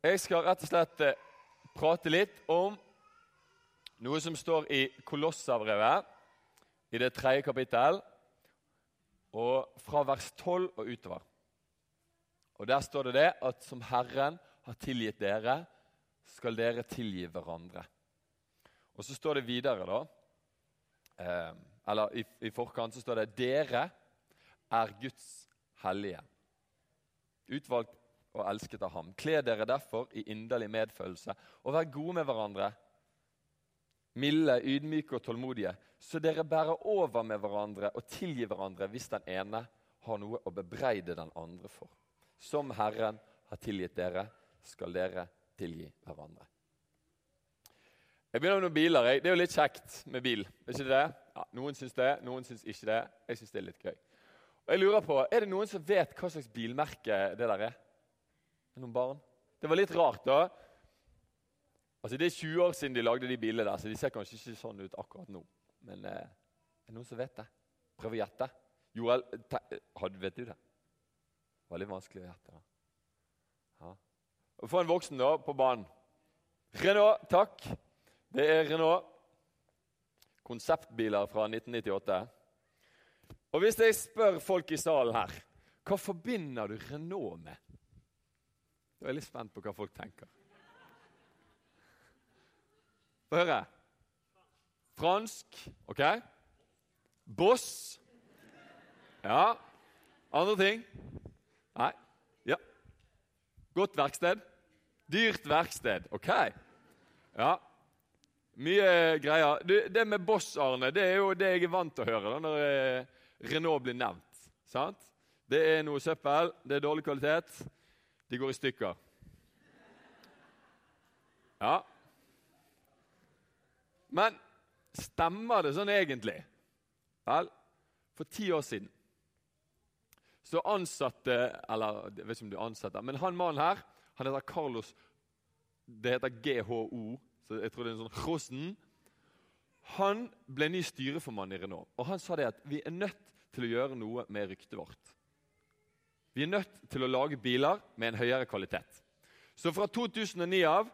Jeg skal rett og slett eh, prate litt om noe som står i Kolossavrevet, i det tredje kapittel, og fra vers 12 og utover. Og Der står det det at som Herren har tilgitt dere, skal dere tilgi hverandre. Og så står det videre, da eh, Eller i, i forkant så står det 'Dere er Guds hellige'. Utvalgt og elsket av ham. Kle dere derfor i inderlig medfølelse og vær gode med hverandre. Milde, ydmyke og tålmodige, så dere bærer over med hverandre og tilgir hverandre hvis den ene har noe å bebreide den andre for. Som Herren har tilgitt dere, skal dere tilgi hverandre. Jeg begynner med noen biler. Jeg. Det er jo litt kjekt med bil. Er ikke det? Ja, noen syns det, noen syns ikke det. Jeg syns det er litt gøy. Og jeg lurer på, Er det noen som vet hva slags bilmerke det der er? Noen barn? Det var litt rart, da. Altså, Det er 20 år siden de lagde de bilene der, så de ser kanskje ikke sånn ut akkurat nå. Men eh, er det noen som vet det? Prøv å gjette. Joel, vet du det? Det var litt vanskelig å gjette. da. Ja. Få en voksen da, på banen. Renault, takk. Det er Renault. Konseptbiler fra 1998. Og hvis jeg spør folk i salen her hva forbinder du Renault med? Jeg er litt spent på hva folk tenker. Få høre. Fransk. OK. Boss. Ja. Andre ting? Nei. Ja. Godt verksted. Dyrt verksted. OK. Ja. Mye greier. Det med Boss, Arne, det er jo det jeg er vant til å høre da, når eh, Renault blir nevnt. Sant? Det er noe søppel, det er dårlig kvalitet, de går i stykker. Ja. Men stemmer det sånn egentlig? Vel, for ti år siden så ansatte Eller jeg vet ikke om du ansatte, men han mannen her han heter Carlos Det heter GHO, så jeg tror det er en sånn Rosen. Han ble ny styreformann i Renault, og han sa det at vi er nødt til å gjøre noe med ryktet vårt. Vi er nødt til å lage biler med en høyere kvalitet. Så fra 2009 av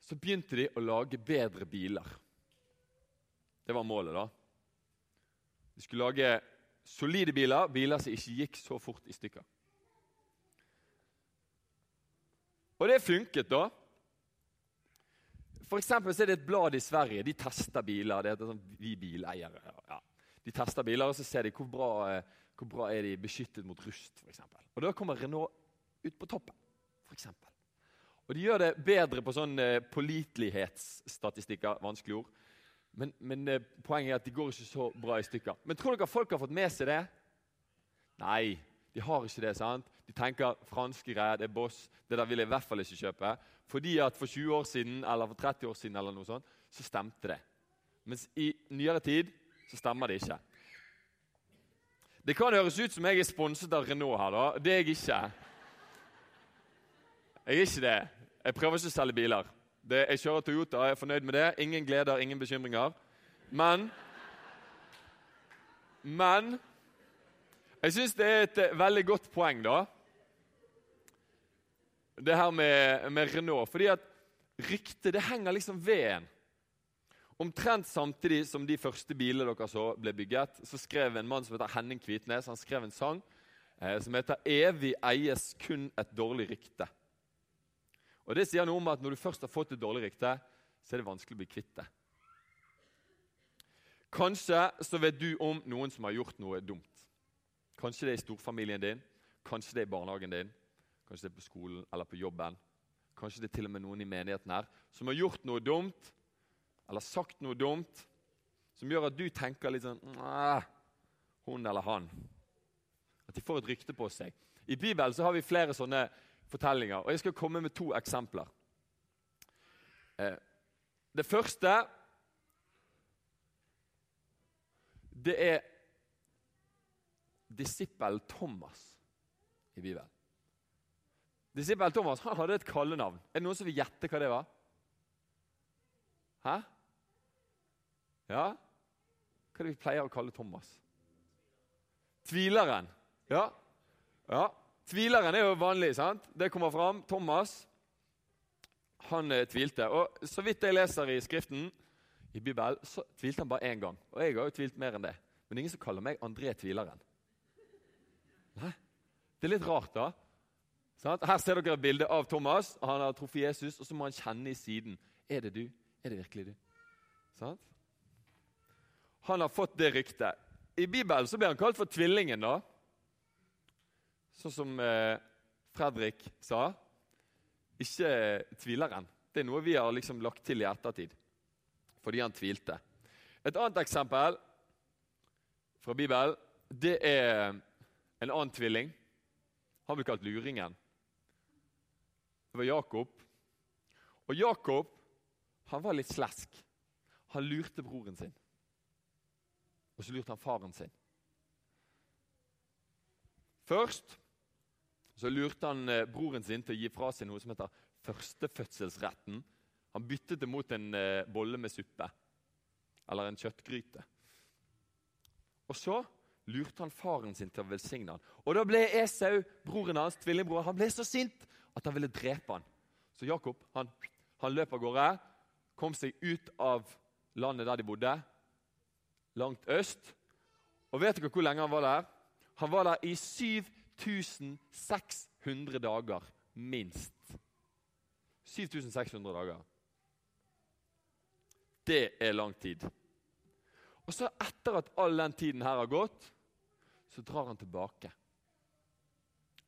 så begynte de å lage bedre biler. Det var målet, da. De skulle lage solide biler, biler som ikke gikk så fort i stykker. Og det funket, da. For eksempel så er det et blad i Sverige. De tester biler. det heter sånn Vi bileiere. Ja. De tester biler, og så ser de hvor bra, eh, hvor bra er de beskyttet mot rust. Eksempel. og Da kommer Renault ut på toppen. Eksempel. og De gjør det bedre på sånn eh, pålitelighetsstatistikker. Vanskelig ord. Men, men eh, poenget er at de går ikke så bra i stykker. Men tror dere folk har fått med seg det? Nei, de har ikke det. sant? De tenker franske greier, det er Boss. Det der vil jeg i hvert fall ikke kjøpe. Fordi at for 20 år siden eller for 30 år siden eller noe sånt, så stemte det. Mens i nyere tid så stemmer det ikke. Det kan høres ut som jeg er sponset av Renault her. da. Det er jeg ikke. Jeg er ikke det. Jeg prøver ikke å selge biler. Det, jeg kjører Toyota, jeg er fornøyd med det. Ingen gleder, ingen bekymringer. Men Men jeg syns det er et eh, veldig godt poeng, da. Det her med, med Renault. Fordi at ryktet det henger liksom ved en. Omtrent samtidig som de første bilene dere så ble bygget, så skrev en mann som heter Henning Kvitnes han skrev en sang eh, som heter 'Evig eies kun et dårlig rykte'. Og Det sier noe om at når du først har fått et dårlig rykte, så er det vanskelig å bli kvitt det. Kanskje så vet du om noen som har gjort noe dumt. Kanskje det er i storfamilien din, kanskje det er i barnehagen din, kanskje det er på skolen eller på jobben. Kanskje det er til og med noen i menigheten her som har gjort noe dumt eller sagt noe dumt som gjør at du tenker litt sånn Hun eller han. At de får et rykte på seg. I Bibelen så har vi flere sånne fortellinger, og jeg skal komme med to eksempler. Eh, det første det er disippel Thomas i Bibelen. Disippel Thomas han hadde et kallenavn. Er det noen som vil gjette hva det var? Hæ? Ja? Hva er det vi pleier å kalle Thomas? Tvileren. Ja. ja. Tvileren er jo vanlig. sant? Det kommer fram. Thomas han eh, tvilte. Og Så vidt jeg leser i Skriften, i Bibelen, så tvilte han bare én gang. Og jeg har jo tvilt mer enn det. Men ingen som kaller meg André Tvileren. Nei, Det er litt rart, da. Sant? Her ser dere et bilde av Thomas. Han har truffet Jesus, og så må han kjenne i siden. Er det du? Er det virkelig du? Sant? Han har fått det ryktet. I Bibelen så blir han kalt for tvillingen, da. Sånn som eh, Fredrik sa. Ikke tvileren. Det er noe vi har liksom lagt til i ettertid fordi han tvilte. Et annet eksempel fra Bibelen det er en annen tvilling. Han blir kalt luringen. Det var Jakob. Og Jakob han var litt slesk. Han lurte broren sin. Og så lurte han faren sin. Først så lurte han eh, broren sin til å gi fra seg noe som heter førstefødselsretten. Han byttet det mot en eh, bolle med suppe eller en kjøttgryte. Og så lurte han faren sin til å velsigne han. Og Da ble Esau, broren hans, tvillingbror, han ble så sint at han ville drepe han. Så Jakob han, han løp av gårde, kom seg ut av landet der de bodde, langt øst. Og vet dere hvor lenge han var der? Han var der i 7600 dager, minst. 7600 dager. Det er lang tid. Og så Etter at all den tiden her har gått, så drar han tilbake.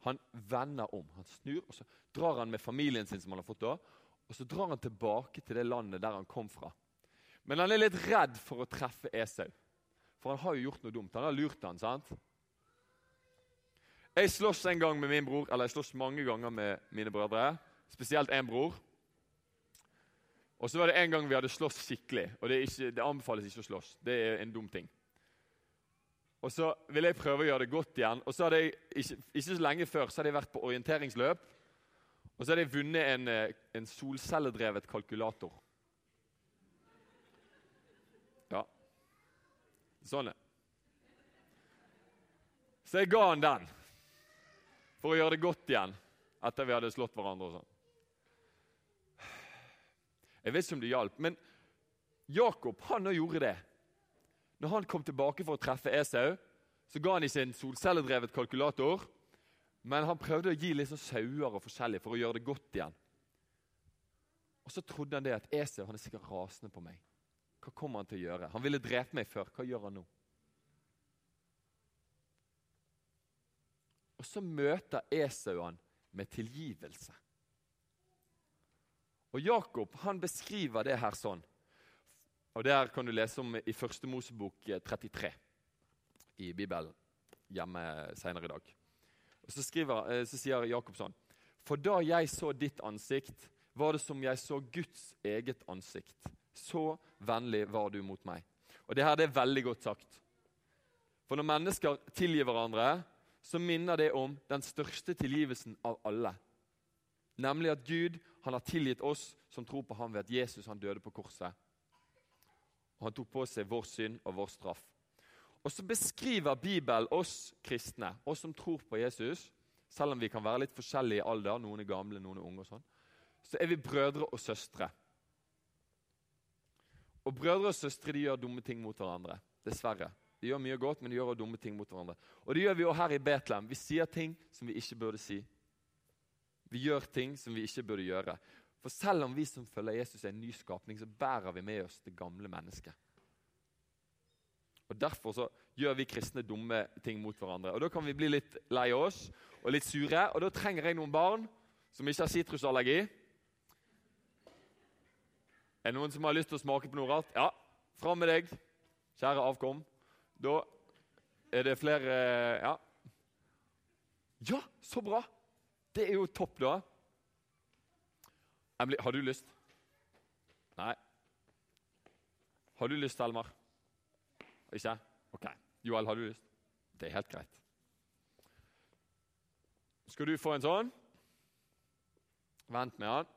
Han vender om. Han snur, og så drar han med familien sin, som han har fått da, og så drar han tilbake til det landet der han kom fra. Men han er litt redd for å treffe Esau. For han har jo gjort noe dumt. Han har lurt han, sant? Jeg slåss en gang med min bror, eller jeg slåss mange ganger med mine brødre. Spesielt én bror. Og så var det en gang vi hadde slåss skikkelig. Og det, ikke, det, anbefales ikke å slåss. Det er en dum ting. Og så ville jeg prøve å gjøre det godt igjen. Og så hadde jeg, ikke, ikke så lenge før så hadde jeg vært på orienteringsløp. Og så hadde jeg vunnet en, eh, en solcelledrevet kalkulator. Sånn. Så jeg ga han den for å gjøre det godt igjen etter vi hadde slått hverandre. og sånn. Jeg vet ikke om det hjalp, men Jakob han gjorde det. Når han kom tilbake for å treffe Esau, så ga han ikke en solcelledrevet kalkulator, men han prøvde å gi litt sånn sauer og forskjellig for å gjøre det godt igjen. Og Så trodde han det at Esau han er sikkert rasende på meg. Hva kommer han til å gjøre? Han ville drepe meg før. Hva gjør han nå? Og så møter Esau han med tilgivelse. Og Jakob han beskriver det her sånn. Og Det her kan du lese om i Første Mosebok 33 eh, i Bibelen hjemme senere i dag. Og så, skriver, eh, så sier Jakob sånn For da jeg så ditt ansikt, var det som jeg så Guds eget ansikt. Så vennlig var du mot meg. Og Det her det er veldig godt sagt. For når mennesker tilgir hverandre, så minner det om den største tilgivelsen av alle. Nemlig at Gud han har tilgitt oss som tror på ham ved at Jesus han døde på korset. Og Han tok på seg vår synd og vår straff. Og Så beskriver Bibelen oss kristne, oss som tror på Jesus, selv om vi kan være litt forskjellige i alder, noen er gamle, noen er unge, og sånn, så er vi brødre og søstre. Og Brødre og søstre de gjør dumme ting mot hverandre. Dessverre. De gjør mye godt, men de gjør også dumme ting mot hverandre. Og det gjør vi også her i Betlehem. Vi sier ting som vi ikke burde si. Vi gjør ting som vi ikke burde gjøre. For selv om vi som følger Jesus er en ny skapning, så bærer vi med oss det gamle mennesket. Og Derfor så gjør vi kristne dumme ting mot hverandre. Og Da kan vi bli litt lei oss og litt sure. Og da trenger jeg noen barn som ikke har sitrusallergi. Er det noen som har lyst til å smake på noe rart? Ja, fram med deg, kjære avkom. Da er det flere Ja. Ja, så bra! Det er jo topp, da. Emily, har du lyst? Nei. Har du lyst, Elmar? Ikke? Ok. Joel, har du lyst? Det er helt greit. Skal du få en sånn? Vent med han.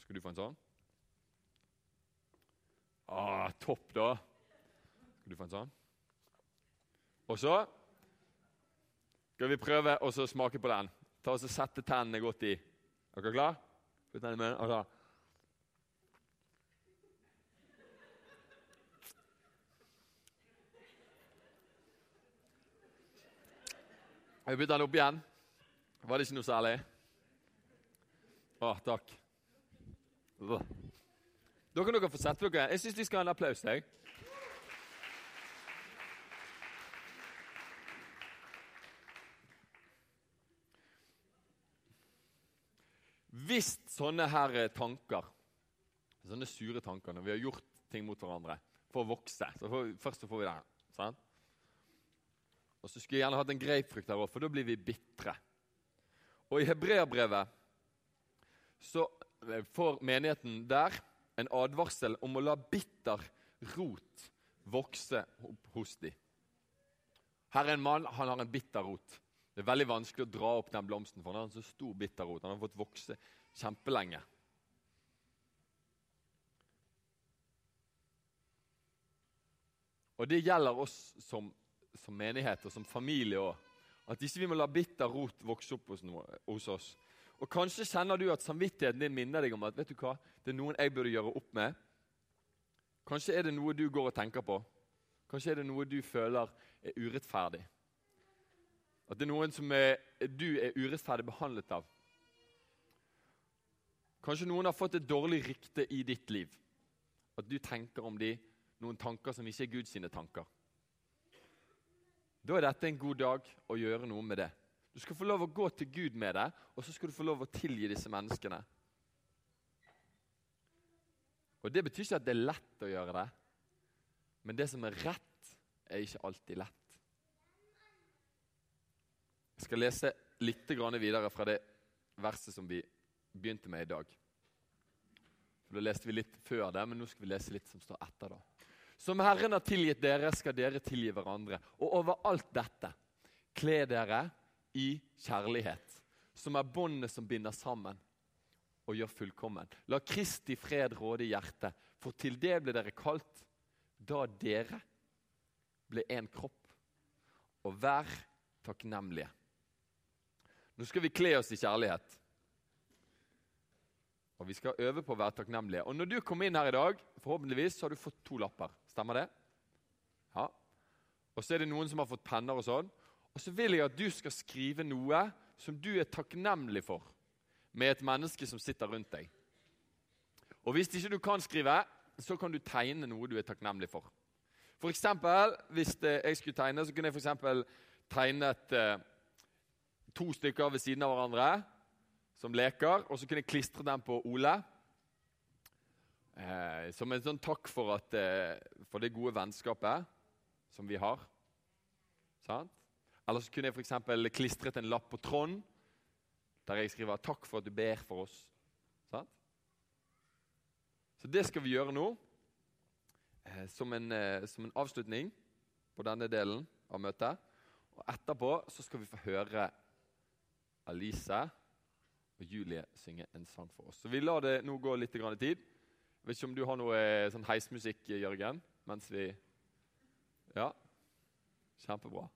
Skal du få en sånn? Topp, da. Skal du få en sånn? Og så skal vi prøve å smake på den. Ta oss og Sette tennene godt i. Er dere klare? Putt den i munnen. Altså. Jeg bytter den opp igjen. Var det ikke noe særlig? Å, takk. Da kan dere få sette dere. Jeg syns de skal ha en applaus. Jeg. Hvis sånne her tanker, sånne sure tanker når vi har gjort ting mot hverandre, får vokse så får, Først så får vi det. Sant? Og så skulle jeg gjerne hatt en grapefrukt der òg, for da blir vi bitre. Og i Hebreabrevet så eh, får menigheten der en advarsel om å la bitter rot vokse opp hos dem. Her er en mann han har en bitter rot. Det er veldig vanskelig å dra opp den blomsten, for han har en så stor bitter rot. Han har fått vokse kjempelenge. Og det gjelder oss som, som menighet og som familie òg. At ikke vi må la bitter rot vokse opp hos, noe, hos, oss. Og Kanskje kjenner du at samvittigheten din minner deg om at vet du hva, det er noen jeg burde gjøre opp med. Kanskje er det noe du går og tenker på. Kanskje er det noe du føler er urettferdig. At det er noen som er, du er urettferdig behandlet av. Kanskje noen har fått et dårlig rykte i ditt liv. At du tenker om de noen tanker som ikke er Guds tanker. Da er dette en god dag å gjøre noe med det. Du skal få lov å gå til Gud med det, og så skal du få lov å tilgi disse menneskene. Og Det betyr ikke at det er lett å gjøre det, men det som er rett, er ikke alltid lett. Jeg skal lese litt videre fra det verset som vi begynte med i dag. For Da leste vi litt før det, men nå skal vi lese litt som står etter. da. Som Herren har tilgitt dere, skal dere tilgi hverandre. Og over alt dette, kle dere i kjærlighet, som er båndet som binder sammen og gjør fullkommen. La Kristi fred råde i hjertet, for til det ble dere kalt da dere ble en kropp. Og vær takknemlige. Nå skal vi kle oss i kjærlighet. Og vi skal øve på å være takknemlige. Og når du kommer inn her i dag, forhåpentligvis så har du fått to lapper. Stemmer det? Ja. Og så er det noen som har fått penner og sånn. Så vil jeg at du skal skrive noe som du er takknemlig for med et menneske som sitter rundt deg. Og hvis ikke du kan skrive, så kan du tegne noe du er takknemlig for. For eksempel, hvis jeg skulle tegne, så kunne jeg for tegnet eh, to stykker ved siden av hverandre som leker, og så kunne jeg klistre dem på Ole. Eh, som en sånn takk for, at, eh, for, det gode vennskapet som vi har. Sant? Eller så kunne jeg f.eks. klistret en lapp på Trond der jeg skriver 'Takk for at du ber for oss'. Sant? Så det skal vi gjøre nå, eh, som, en, eh, som en avslutning på denne delen av møtet. Og etterpå så skal vi få høre Alice og Julie synge en sang for oss. Så vi lar det nå gå litt i tid. Jeg Vet ikke om du har noe sånn heismusikk, Jørgen? Mens vi Ja? Kjempebra.